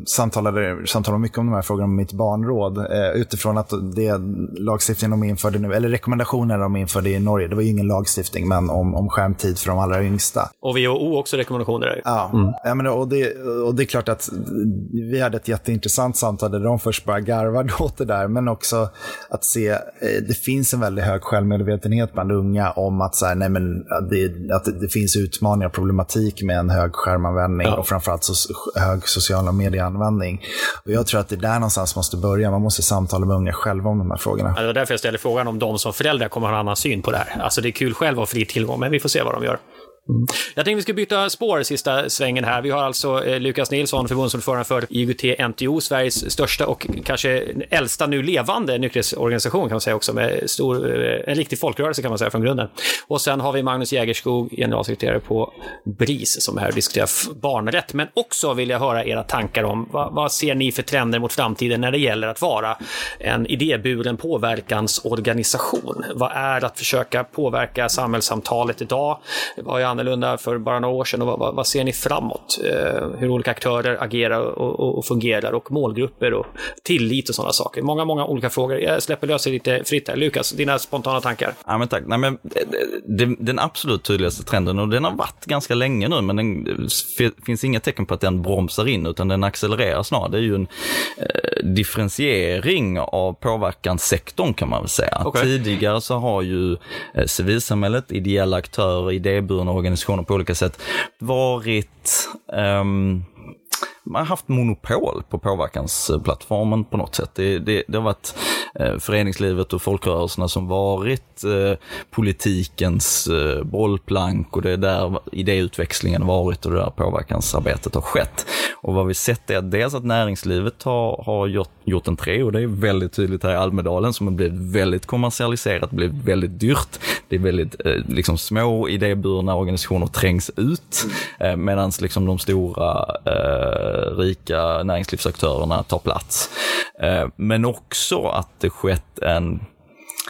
samtalade, samtalade mycket om de här frågorna med mitt barnråd eh, utifrån att det lagstiftningen de införde nu, eller rekommendationer de införde i Norge, det var ju ingen lagstiftning, men om, om skärmtid för de allra yngsta. Och WHO också rekommendationer. Ja, mm. ja men, och, det, och det är klart att vi hade ett jätteintressant samtal där de först bara garvade åt det där, men också att se, eh, det finns en väldigt hög självmedvetenhet bland unga om att, så här, nej, men, det, att det finns utmaningar och problematik med en hög skärmanvändning ja. och framförallt så hög sociala medieanvändning. Och jag tror att det är där någonstans måste börja. Man måste samtala med unga själva om de här frågorna. Ja, det var därför jag ställde frågan om de som föräldrar kommer ha en annan syn på det här. Alltså det är kul själv att ha fri tillgång, men vi får se vad de gör. Mm. Jag tänkte vi ska byta spår sista svängen här. Vi har alltså eh, Lukas Nilsson, förbundsordförande för IOGT-NTO, Sveriges största och kanske äldsta nu levande nykterhetsorganisation kan man säga också, med stor, eh, en riktig folkrörelse kan man säga från grunden. Och sen har vi Magnus Jägerskog, generalsekreterare på BRIS, som är här och diskuterar barnrätt. Men också vill jag höra era tankar om vad, vad ser ni för trender mot framtiden när det gäller att vara en idéburen påverkansorganisation? Vad är att försöka påverka samhällssamtalet idag? Vad är annorlunda för bara några år sedan och vad, vad ser ni framåt? Eh, hur olika aktörer agerar och, och, och, fungerar och målgrupper och tillit och sådana saker. Många, många olika frågor. Jag släpper lös lite fritt här. Lukas, dina spontana tankar? Ja, men tack. Nej, men, det, den absolut tydligaste trenden, och den har varit ganska länge nu, men det finns inga tecken på att den bromsar in, utan den accelererar snarare. Det är ju en eh, differentiering av påverkanssektorn kan man väl säga. Okay. Tidigare så har ju eh, civilsamhället, ideella aktörer, idéburna organisationer på olika sätt varit um, man har haft monopol på påverkansplattformen på något sätt. Det, det, det har varit eh, föreningslivet och folkrörelserna som varit eh, politikens eh, bollplank och det är där idéutväxlingen varit och det där påverkansarbetet har skett. Och vad vi sett är att dels att näringslivet har, har gjort, gjort en tre och det är väldigt tydligt här i Almedalen som har blivit väldigt kommersialiserat, blivit väldigt dyrt. Det är väldigt eh, liksom små idéburna organisationer trängs ut eh, medan liksom de stora eh, rika näringslivsaktörerna tar plats. Eh, men också att det skett en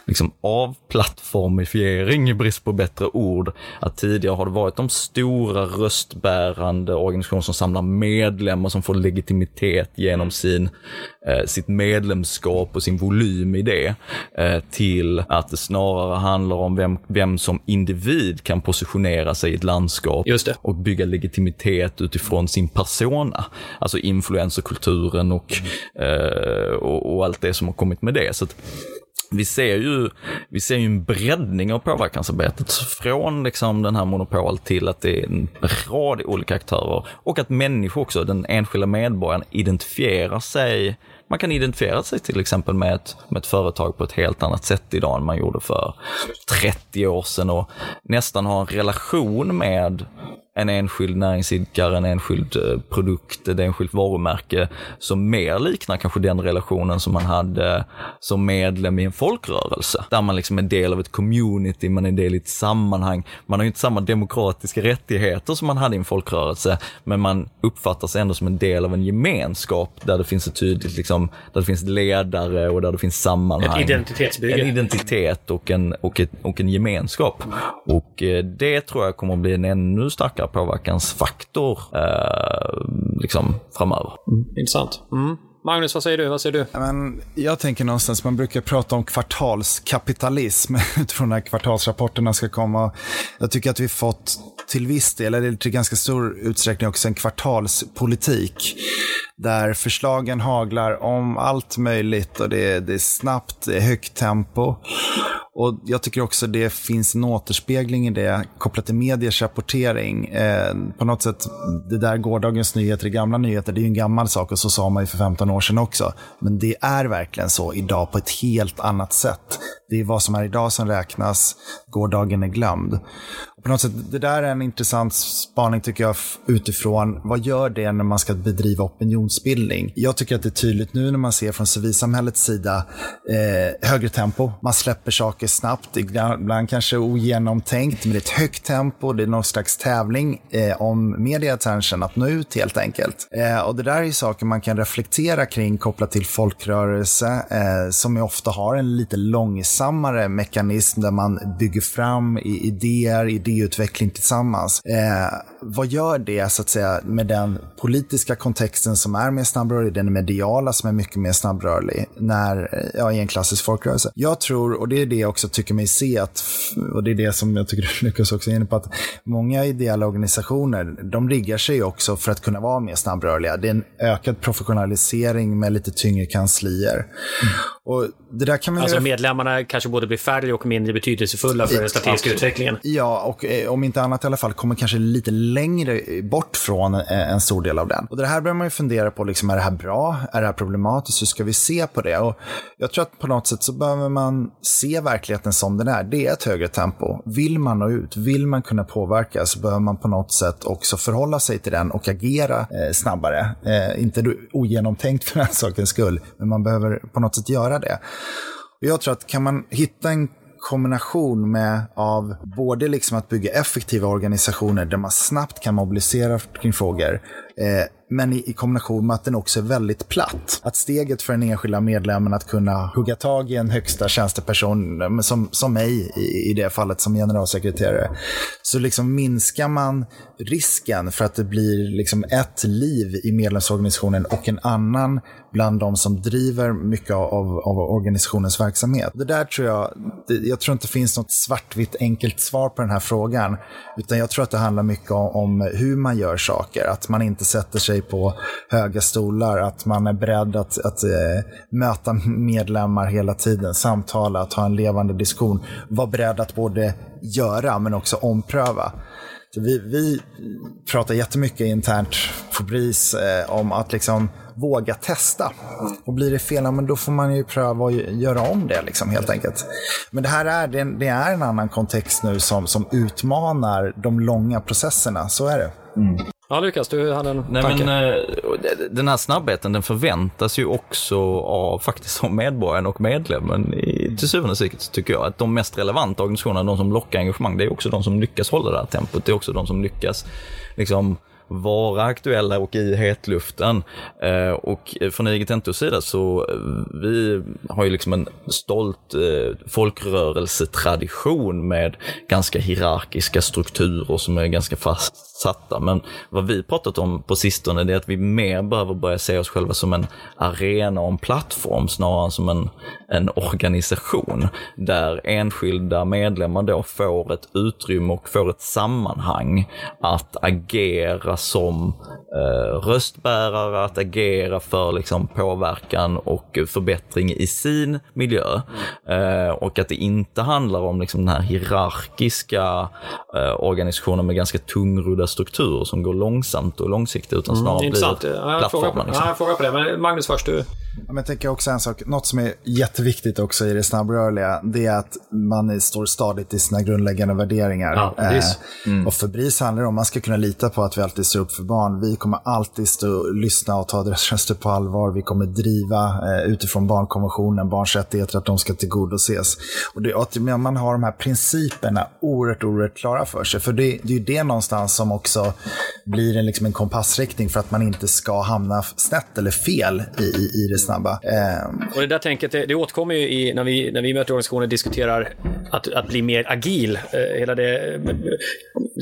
liksom avplattformifiering i brist på bättre ord. Att tidigare har det varit de stora röstbärande organisationer som samlar medlemmar som får legitimitet genom sin, eh, sitt medlemskap och sin volym i det. Eh, till att det snarare handlar om vem, vem som individ kan positionera sig i ett landskap och bygga legitimitet utifrån sin persona. Alltså influencerkulturen och, eh, och, och allt det som har kommit med det. Så att, vi ser ju, vi ser ju en breddning av påverkansarbetet. Från liksom den här monopol till att det är en rad olika aktörer. Och att människor också, den enskilda medborgaren, identifierar sig. Man kan identifiera sig till exempel med ett, med ett företag på ett helt annat sätt idag än man gjorde för 30 år sedan. Och nästan ha en relation med en enskild näringsidkare, en enskild eh, produkt, ett enskilt varumärke som mer liknar kanske den relationen som man hade som medlem i en folkrörelse. Där man liksom är del av ett community, man är del i ett sammanhang. Man har ju inte samma demokratiska rättigheter som man hade i en folkrörelse, men man uppfattar sig ändå som en del av en gemenskap där det finns ett tydligt, liksom, där det finns ledare och där det finns sammanhang. Ett identitetsbygge. En identitet och en, och, ett, och en gemenskap. Och eh, det tror jag kommer att bli en ännu starkare starkare påverkansfaktor eh, liksom, framöver. Mm. Intressant. Mm. Magnus, vad säger du? Vad säger du? Men jag tänker någonstans, man brukar prata om kvartalskapitalism utifrån när kvartalsrapporterna ska komma. Jag tycker att vi fått till viss del, eller till ganska stor utsträckning också en kvartalspolitik. Där förslagen haglar om allt möjligt och det, det är snabbt, det är högt tempo. Och Jag tycker också det finns en återspegling i det kopplat till mediers rapportering. Eh, på något sätt, det där gårdagens nyheter, gamla nyheter, det är ju en gammal sak och så sa man ju för 15 år sedan också. Men det är verkligen så idag på ett helt annat sätt. Det är vad som är idag som räknas, gårdagen är glömd på något sätt, det där är en intressant spaning tycker jag utifrån vad gör det när man ska bedriva opinionsbildning? Jag tycker att det är tydligt nu när man ser från civilsamhällets sida eh, högre tempo. Man släpper saker snabbt, ibland kanske ogenomtänkt, men det är ett högt tempo. Det är någon slags tävling eh, om media attention att nå ut helt enkelt. Eh, och det där är saker man kan reflektera kring kopplat till folkrörelse eh, som ofta har en lite långsammare mekanism där man bygger fram idéer, idéer idéutveckling tillsammans. Eh, vad gör det så att säga med den politiska kontexten som är mer snabbrörlig, den mediala som är mycket mer snabbrörlig, när, eh, ja, i en klassisk folkrörelse? Jag tror, och det är det jag också tycker mig se, att, och det är det som jag tycker Lukas också är inne på, att många ideella organisationer, de riggar sig också för att kunna vara mer snabbrörliga. Det är en ökad professionalisering med lite tyngre kanslier. Mm. Och det där kan man alltså ju... medlemmarna kanske både blir färre och mindre betydelsefulla för den strategiska utvecklingen. Ja, och Eh, om inte annat i alla fall kommer kanske lite längre bort från eh, en stor del av den. Och det här börjar man ju fundera på, liksom, är det här bra? Är det här problematiskt? Hur ska vi se på det? Och jag tror att på något sätt så behöver man se verkligheten som den är. Det är ett högre tempo. Vill man nå ut, vill man kunna påverka så behöver man på något sätt också förhålla sig till den och agera eh, snabbare. Eh, inte ogenomtänkt för den sakens skull, men man behöver på något sätt göra det. Och jag tror att kan man hitta en kombination med av både liksom att bygga effektiva organisationer där man snabbt kan mobilisera kring frågor, eh, men i, i, kombination med att den också är väldigt platt. Att steget för den enskilda medlemmen att kunna hugga tag i en högsta tjänsteperson, eh, som, som mig i, i det fallet som generalsekreterare, så liksom minskar man risken för att det blir liksom ett liv i medlemsorganisationen och en annan bland de som driver mycket av, av organisationens verksamhet. Det där tror jag, det, jag tror inte det finns något svartvitt enkelt svar på den här frågan, utan jag tror att det handlar mycket om, om hur man gör saker, att man inte sätter sig på höga stolar, att man är beredd att, att äh, möta medlemmar hela tiden, samtala, att ha en levande diskussion, vara beredd att både göra men också ompröva. Så vi, vi pratar jättemycket internt på BRIS eh, om att liksom våga testa. Och blir det fel, men då får man ju pröva att göra om det liksom, helt enkelt. Men det här är, det är en annan kontext nu som, som utmanar de långa processerna, så är det. Mm. Ja, Lukas, du hade en Nej, tanke. Men, eh, den här snabbheten den förväntas ju också av faktiskt av medborgaren och medlemmen i, till syvende och sist tycker jag. Att de mest relevanta organisationerna, de som lockar engagemang, det är också de som lyckas hålla det här tempot. Det är också de som lyckas liksom vara aktuella och i hetluften. Eh, och från IG Tentos sida så eh, vi har ju liksom en stolt eh, folkrörelsetradition med ganska hierarkiska strukturer som är ganska fastsatta. Men vad vi pratat om på sistone är att vi mer behöver börja se oss själva som en arena och en plattform snarare än som en, en organisation där enskilda medlemmar då får ett utrymme och får ett sammanhang att agera som eh, röstbärare, att agera för liksom, påverkan och förbättring i sin miljö. Eh, och att det inte handlar om liksom, den här hierarkiska eh, organisationen med ganska tungrodda strukturer som går långsamt och långsiktigt utan mm, snarare mm, blir plattformar. Liksom. Jag frågar på det, men Magnus först. Du. Men jag tänker också en sak, något som är jätteviktigt också i det snabbrörliga, det är att man står stadigt i sina grundläggande värderingar. Ja, eh, mm. Och för BRIS handlar det om att man ska kunna lita på att vi alltid står upp för barn. Vi kommer alltid stå, lyssna och ta deras röster på allvar. Vi kommer driva eh, utifrån barnkonventionen, barns rättigheter, att de ska tillgodoses. Och det, att man har de här principerna oerhört, oerhört klara för sig. För det, det är ju det någonstans som också blir en, liksom en kompassriktning för att man inte ska hamna snett eller fel i, i, i det snabba. Eh. Och det där tänket, det, det återkommer ju i, när, vi, när vi möter organisationer och diskuterar att, att bli mer agil. Eh, hela det,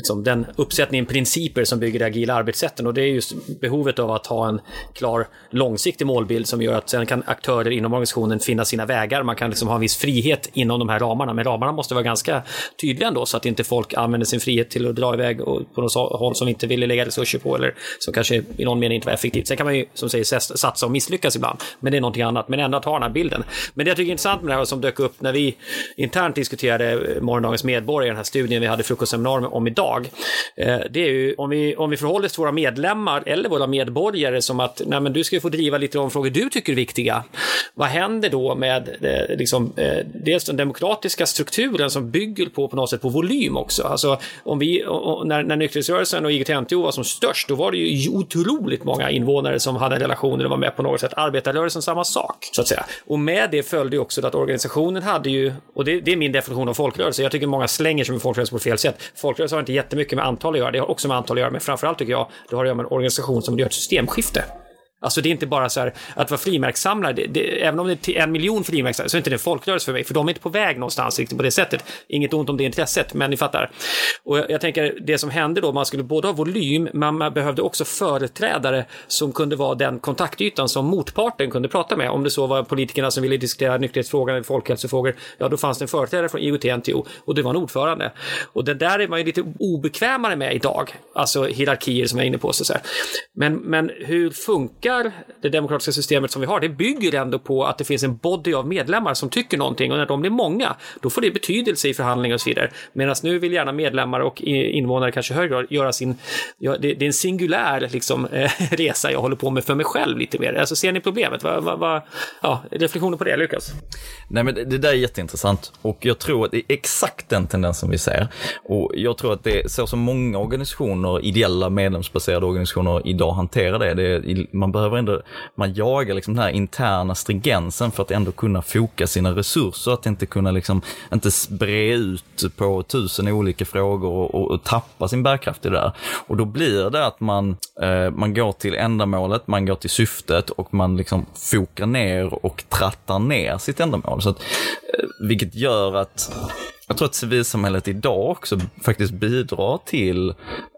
liksom, den uppsättningen principer som bygger det agila arbetssätten. Och det är just behovet av att ha en klar långsiktig målbild som gör att sen kan aktörer inom organisationen finna sina vägar. Man kan liksom ha en viss frihet inom de här ramarna. Men ramarna måste vara ganska tydliga ändå så att inte folk använder sin frihet till att dra iväg och på något håll som inte vill lägga resurser på eller som kanske i någon mening inte var effektivt. Sen kan man ju som säger satsa och misslyckas ibland. Men det är någonting annat. Men ändå att ha den här bilden. Men det jag tycker är intressant med det här som dök upp när vi internt diskuterade morgondagens medborgare, den här studien vi hade frukostseminarium om idag. Eh, det är ju om vi, om vi förhåller oss till våra medlemmar eller våra medborgare som att nej, men du ska få driva lite de frågor du tycker är viktiga. Vad händer då med eh, liksom, eh, dels den demokratiska strukturen som bygger på på något sätt på volym också. Alltså om vi, när, när nykterhetsrörelsen och IGT-NTO var som störst, då var det ju otroligt många invånare som hade relationer och var med på något sätt. Arbetarrörelsen samma sak, så att säga. Och med det följde ju också att organisationen hade ju, och det, det är min definition av folkrörelse, jag tycker många slänger sig med folkrörelse på fel sätt. Folkrörelse har inte jättemycket med antal att göra, det har också med antal att göra, men framförallt tycker jag det har att göra med en organisation som gör ett systemskifte. Alltså det är inte bara så här att vara frimärkssamlare, det, det, även om det är en miljon frimärkssamlare så är det inte det en folkrörelse för mig, för de är inte på väg någonstans riktigt på det sättet. Inget ont om det intresset, men ni fattar. Och jag, jag tänker, det som hände då, man skulle både ha volym, men man behövde också företrädare som kunde vara den kontaktytan som motparten kunde prata med. Om det så var politikerna som ville diskutera nykterhetsfrågan eller folkhälsofrågor, ja då fanns det en företrädare från IOGT-NTO och det var en ordförande. Och det där är man ju lite obekvämare med idag, alltså hierarkier som jag är inne på. Så men, men hur funkar det demokratiska systemet som vi har? Det bygger ändå på att det finns en body av medlemmar som tycker någonting och när de blir många, då får det betydelse i förhandlingar och så vidare. Medan nu vill gärna medlemmar och invånare kanske högre grad göra sin, ja, det, det, är en singulär liksom, eh, resa jag håller på med för mig själv lite mer. Alltså ser ni problemet? Va, va, va, ja, reflektioner på det, Lukas? Nej, men det, det där är jätteintressant och jag tror att det är exakt den tendensen vi ser. Och jag tror att det är så som många organisationer, ideella medlemsbaserade organisationer idag hanterar det. det är, man behöver behöver ändå, man jagar liksom den här interna stringensen för att ändå kunna foka sina resurser, att inte kunna liksom, inte bre ut på tusen olika frågor och, och, och tappa sin bärkraft i det där. Och då blir det att man, eh, man går till ändamålet, man går till syftet och man liksom fokar ner och trattar ner sitt ändamål. Så att, eh, vilket gör att jag tror att civilsamhället idag också faktiskt bidrar till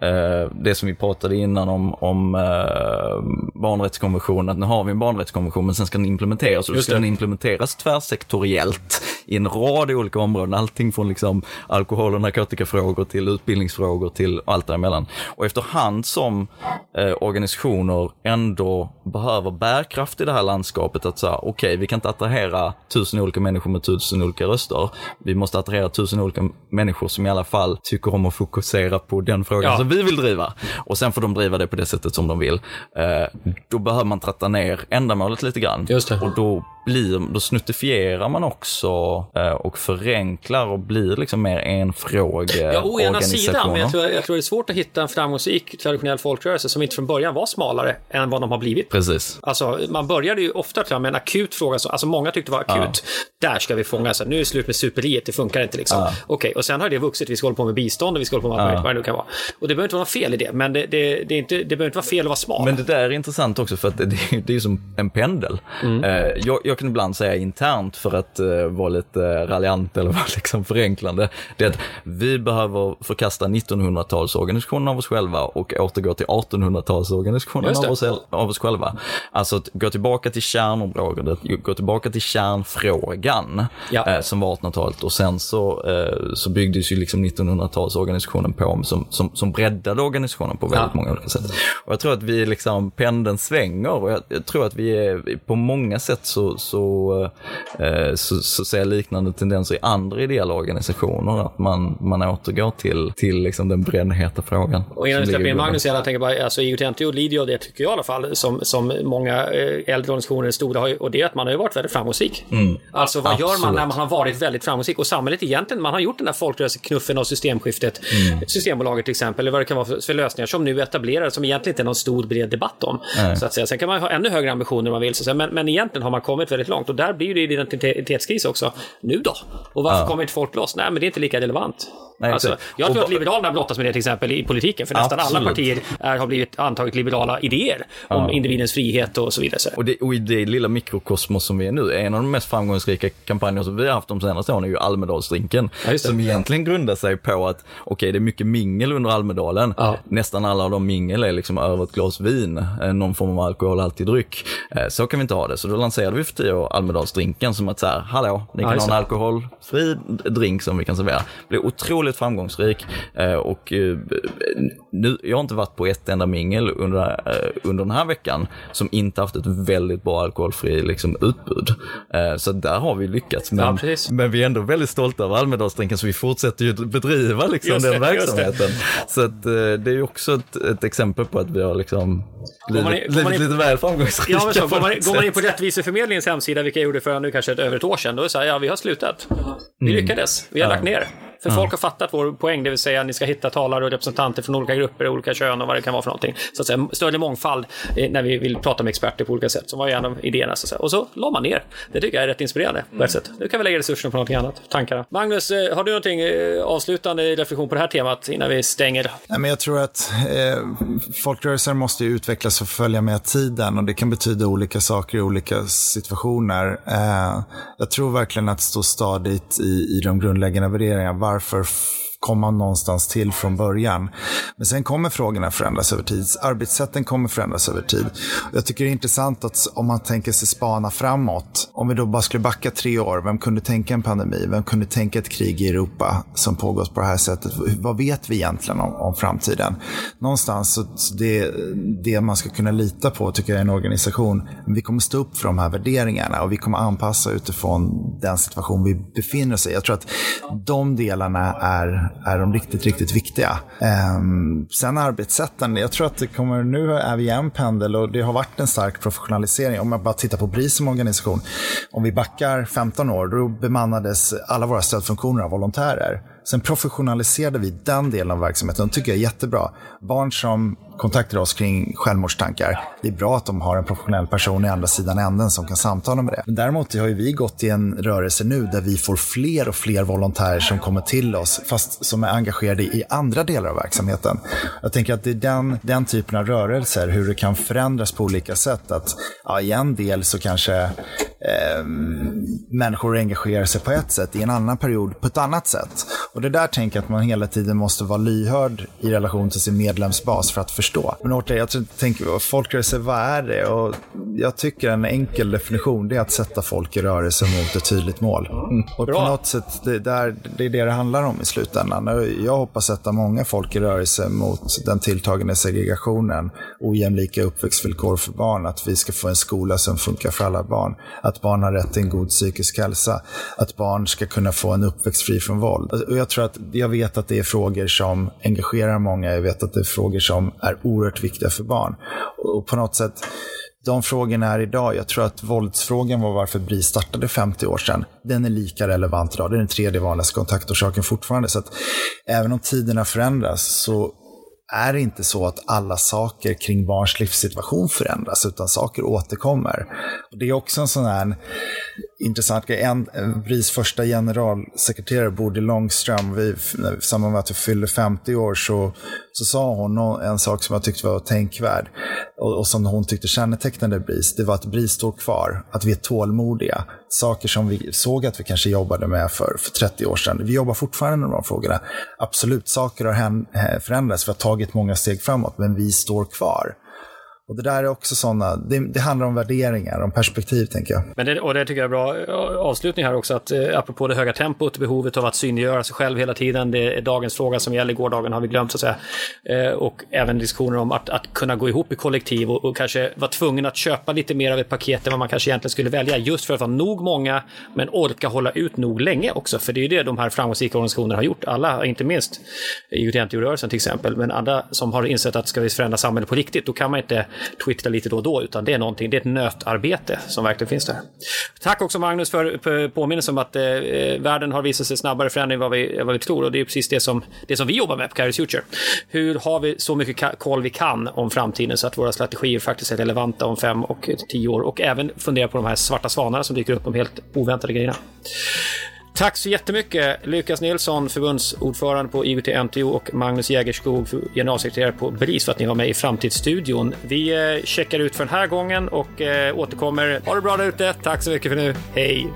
eh, det som vi pratade innan om, om eh, barnrättskonventionen, att nu har vi en barnrättskonvention men sen ska den implementeras och då ska den implementeras tvärsektoriellt i en rad olika områden, allting från liksom alkohol och narkotikafrågor till utbildningsfrågor till allt däremellan. Och efterhand som eh, organisationer ändå behöver bärkraft i det här landskapet att säga, okej, okay, vi kan inte attrahera tusen olika människor med tusen olika röster. Vi måste attrahera tusen olika människor som i alla fall tycker om att fokusera på den frågan ja. som vi vill driva. Och sen får de driva det på det sättet som de vill. Eh, då behöver man tratta ner ändamålet lite grann. Just det. Och då blir, då snuttifierar man också eh, och förenklar och blir liksom mer enfråge Ja, å ena sidan, men jag tror, jag tror det är svårt att hitta en framgångsrik traditionell folkrörelse som inte från början var smalare än vad de har blivit. Precis. Alltså, man började ju ofta tror jag, med en akut fråga, som, alltså många tyckte var akut. Ja. Där ska vi fånga, så nu är det slut med superiet, det funkar inte liksom. Ja. Okej, okay, och sen har det vuxit, vi ska hålla på med bistånd och vi ska hålla på med ja. vad det nu kan vara. Och det behöver inte vara fel i det, men det, det, det, är inte, det behöver inte vara fel att vara smal. Men det där är intressant också för att det, det är som en pendel. Mm. Eh, jag, jag kan ibland säga internt för att uh, vara lite raljant eller vara liksom förenklande, det är att vi behöver förkasta 1900-talsorganisationen av oss själva och återgå till 1800-talsorganisationen av oss, av oss själva. Alltså att gå tillbaka till kärnområdet, gå tillbaka till kärnfrågan ja. uh, som var 1800-talet och sen så, uh, så byggdes ju liksom 1900-talsorganisationen på som, som, som breddade organisationen på väldigt ja. många olika sätt. Och jag tror att vi liksom, pendeln svänger och jag, jag tror att vi är på många sätt så, så Eh, så, så ser jag liknande tendenser i andra ideella organisationer, att man, man återgår till, till liksom den brännheta frågan. Och innan vi släpper in Magnus, jag tänker bara, alltså IOT-NTO lider av det, tycker jag i alla fall, som, som många eh, äldre organisationer stora, och det är att man har ju varit väldigt framgångsrik. Mm. Alltså vad Absolut. gör man när man har varit väldigt framgångsrik? Och samhället egentligen, man har gjort den där folkrörelseknuffen och systemskiftet, mm. Systembolaget till exempel, eller vad det kan vara för, för lösningar som nu etablerar, som egentligen inte är någon stor bred debatt om. Så att säga. Sen kan man ha ännu högre ambitioner om man vill, så men, men egentligen har man kommit väldigt långt och där blir det identitetskris också. Nu då? Och varför ja. kommer inte folk loss? Nej, men det är inte lika relevant. Nej, alltså, jag tror att Liberalerna brottas med det till exempel i politiken, för nästan Absolut. alla partier är, har blivit antagit liberala idéer om ja. individens frihet och så vidare. Och, det, och i det lilla mikrokosmos som vi är nu, en av de mest framgångsrika kampanjer som vi har haft de senaste åren är ju Almedalsdrinken. Ja, som egentligen grundar sig på att, okej, okay, det är mycket mingel under Almedalen. Ja. Nästan alla av de mingel är liksom över ett glas vin, eh, någon form av alkoholhaltig dryck. Eh, så kan vi inte ha det. Så då lanserade vi för tio år Almedalsdrinken som att så här, hallå, ni kan ha en alkoholfri drink som vi kan servera. Det blev otroligt otroligt framgångsrik. Eh, och eh, nu, jag har inte varit på ett enda mingel under, eh, under den här veckan som inte haft ett väldigt bra alkoholfri liksom, utbud. Så där har vi lyckats. Men, ja, men vi är ändå väldigt stolta över Almedalsdrinken så vi fortsätter ju bedriva liksom, den verksamheten. Så att, det är ju också ett, ett, exempel på att vi har liksom blivit, lite väl framgångsrika. Ja, så, går, man, går man in på Rättviseförmedlingens hemsida, vilket jag gjorde för nu kanske ett, över ett år sedan, då är det så här, ja vi har slutat. Vi mm. lyckades, vi har lagt ner. För mm. folk har fattat vår poäng, det vill säga att ni ska hitta talare och representanter från olika grupper, olika kön och vad det kan vara för någonting. Så att säga, större mångfald eh, när vi vill prata med experter på olika sätt, som var en av idéerna. Så att säga. Och så la man ner. Det tycker jag är rätt inspirerande på ett sätt. Nu kan vi lägga resurserna på någonting annat, tankarna. Magnus, eh, har du någonting eh, avslutande reflektion på det här temat innan vi stänger? Nej, men jag tror att eh, folkrörelser måste utvecklas och följa med tiden och det kan betyda olika saker i olika situationer. Eh, jag tror verkligen att stå stadigt i, i de grundläggande värderingarna. Varför komma någonstans till från början. Men sen kommer frågorna förändras över tid. Arbetssätten kommer förändras över tid. Jag tycker det är intressant att om man tänker sig spana framåt. Om vi då bara skulle backa tre år. Vem kunde tänka en pandemi? Vem kunde tänka ett krig i Europa som pågått på det här sättet? Vad vet vi egentligen om, om framtiden? Någonstans så det, det man ska kunna lita på tycker jag är en organisation. Vi kommer stå upp för de här värderingarna och vi kommer anpassa utifrån den situation vi befinner oss i. Jag tror att de delarna är är de riktigt, riktigt viktiga. Um, sen arbetssätten, jag tror att det kommer, nu är vi i en pendel och det har varit en stark professionalisering. Om man bara tittar på BRIS som organisation, om vi backar 15 år, då bemannades alla våra stödfunktioner av volontärer. Sen professionaliserade vi den delen av verksamheten. Det tycker jag är jättebra. Barn som kontaktar oss kring självmordstankar. Det är bra att de har en professionell person i andra sidan änden som kan samtala med det. Men däremot har ju vi gått i en rörelse nu där vi får fler och fler volontärer som kommer till oss, fast som är engagerade i andra delar av verksamheten. Jag tänker att det är den, den typen av rörelser, hur det kan förändras på olika sätt. Att ja, i en del så kanske eh, människor engagerar sig på ett sätt, i en annan period på ett annat sätt. Och det där tänker jag att man hela tiden måste vara lyhörd i relation till sin medlemsbas för att förstå. Men återigen, jag tänker, folkrörelse, vad är det? Och jag tycker en enkel definition det är att sätta folk i rörelse mot ett tydligt mål. Mm. Och Bra. på något sätt, det, där, det är det det handlar om i slutändan. Jag hoppas sätta många folk i rörelse mot den tilltagande segregationen, ojämlika uppväxtvillkor för barn, att vi ska få en skola som funkar för alla barn, att barn har rätt till en god psykisk hälsa, att barn ska kunna få en uppväxt fri från våld. Alltså, och jag tror att, jag vet att det är frågor som engagerar många, jag vet att det är frågor som är oerhört viktiga för barn. Och på något sätt, de frågorna är idag, jag tror att våldsfrågan var varför BRIS startade 50 år sedan, den är lika relevant idag. Det är den tredje vanligaste kontaktorsaken fortfarande. Så att även om tiderna förändras så är det inte så att alla saker kring barns livssituation förändras, utan saker återkommer. Och det är också en sån här intressant grej. En, eh, BRIS första generalsekreterare, Bodil Långström, vi, i samband med att vi fyllde 50 år så, så sa hon en sak som jag tyckte var tänkvärd och, och som hon tyckte kännetecknade BRIS. Det var att BRIS står kvar, att vi är tålmodiga. Saker som vi såg att vi kanske jobbade med för, för 30 år sedan. Vi jobbar fortfarande med de frågorna. Absolut, saker har eh, förändrats, vi har tagit många steg framåt, men vi står kvar. Och det där är också sådana, det, det, handlar om värderingar, om perspektiv tänker jag. Men det, och det tycker jag är bra eh, avslutning här också, att eh, apropå det höga tempot, behovet av att synliggöra sig själv hela tiden, det är dagens fråga som gäller, gårdagen har vi glömt så att säga. Eh, och även diskussioner om att, att kunna gå ihop i kollektiv och, och, kanske vara tvungen att köpa lite mer av ett paket än vad man kanske egentligen skulle välja, just för att vara nog många, men orka hålla ut nog länge också, för det är ju det de här framgångsrika organisationerna har gjort, alla, inte minst IOT-rörelsen till exempel, men andra som har insett att ska vi förändra samhället på riktigt, då kan man inte twittra lite då och då, utan det är någonting, det är ett nötarbete som verkligen finns där. Tack också Magnus för, påminnelsen om att eh, eh, världen har visat sig snabbare förändring än vad vi, vad vi tror och det är precis det som, det som vi jobbar med på Carries Future. Hur har vi så mycket koll vi kan om framtiden så att våra strategier faktiskt är relevanta om fem och tio år och även fundera på de här svarta svanarna som dyker upp, de helt oväntade grejerna. Tack så jättemycket Lukas Nilsson, förbundsordförande på IOT-NTO och Magnus Jägerskog, generalsekreterare på BRIS för att ni var med i Framtidsstudion. Vi eh, checkar ut för den här gången och eh, återkommer. Ha det bra där ute. Tack så mycket för nu. Hej!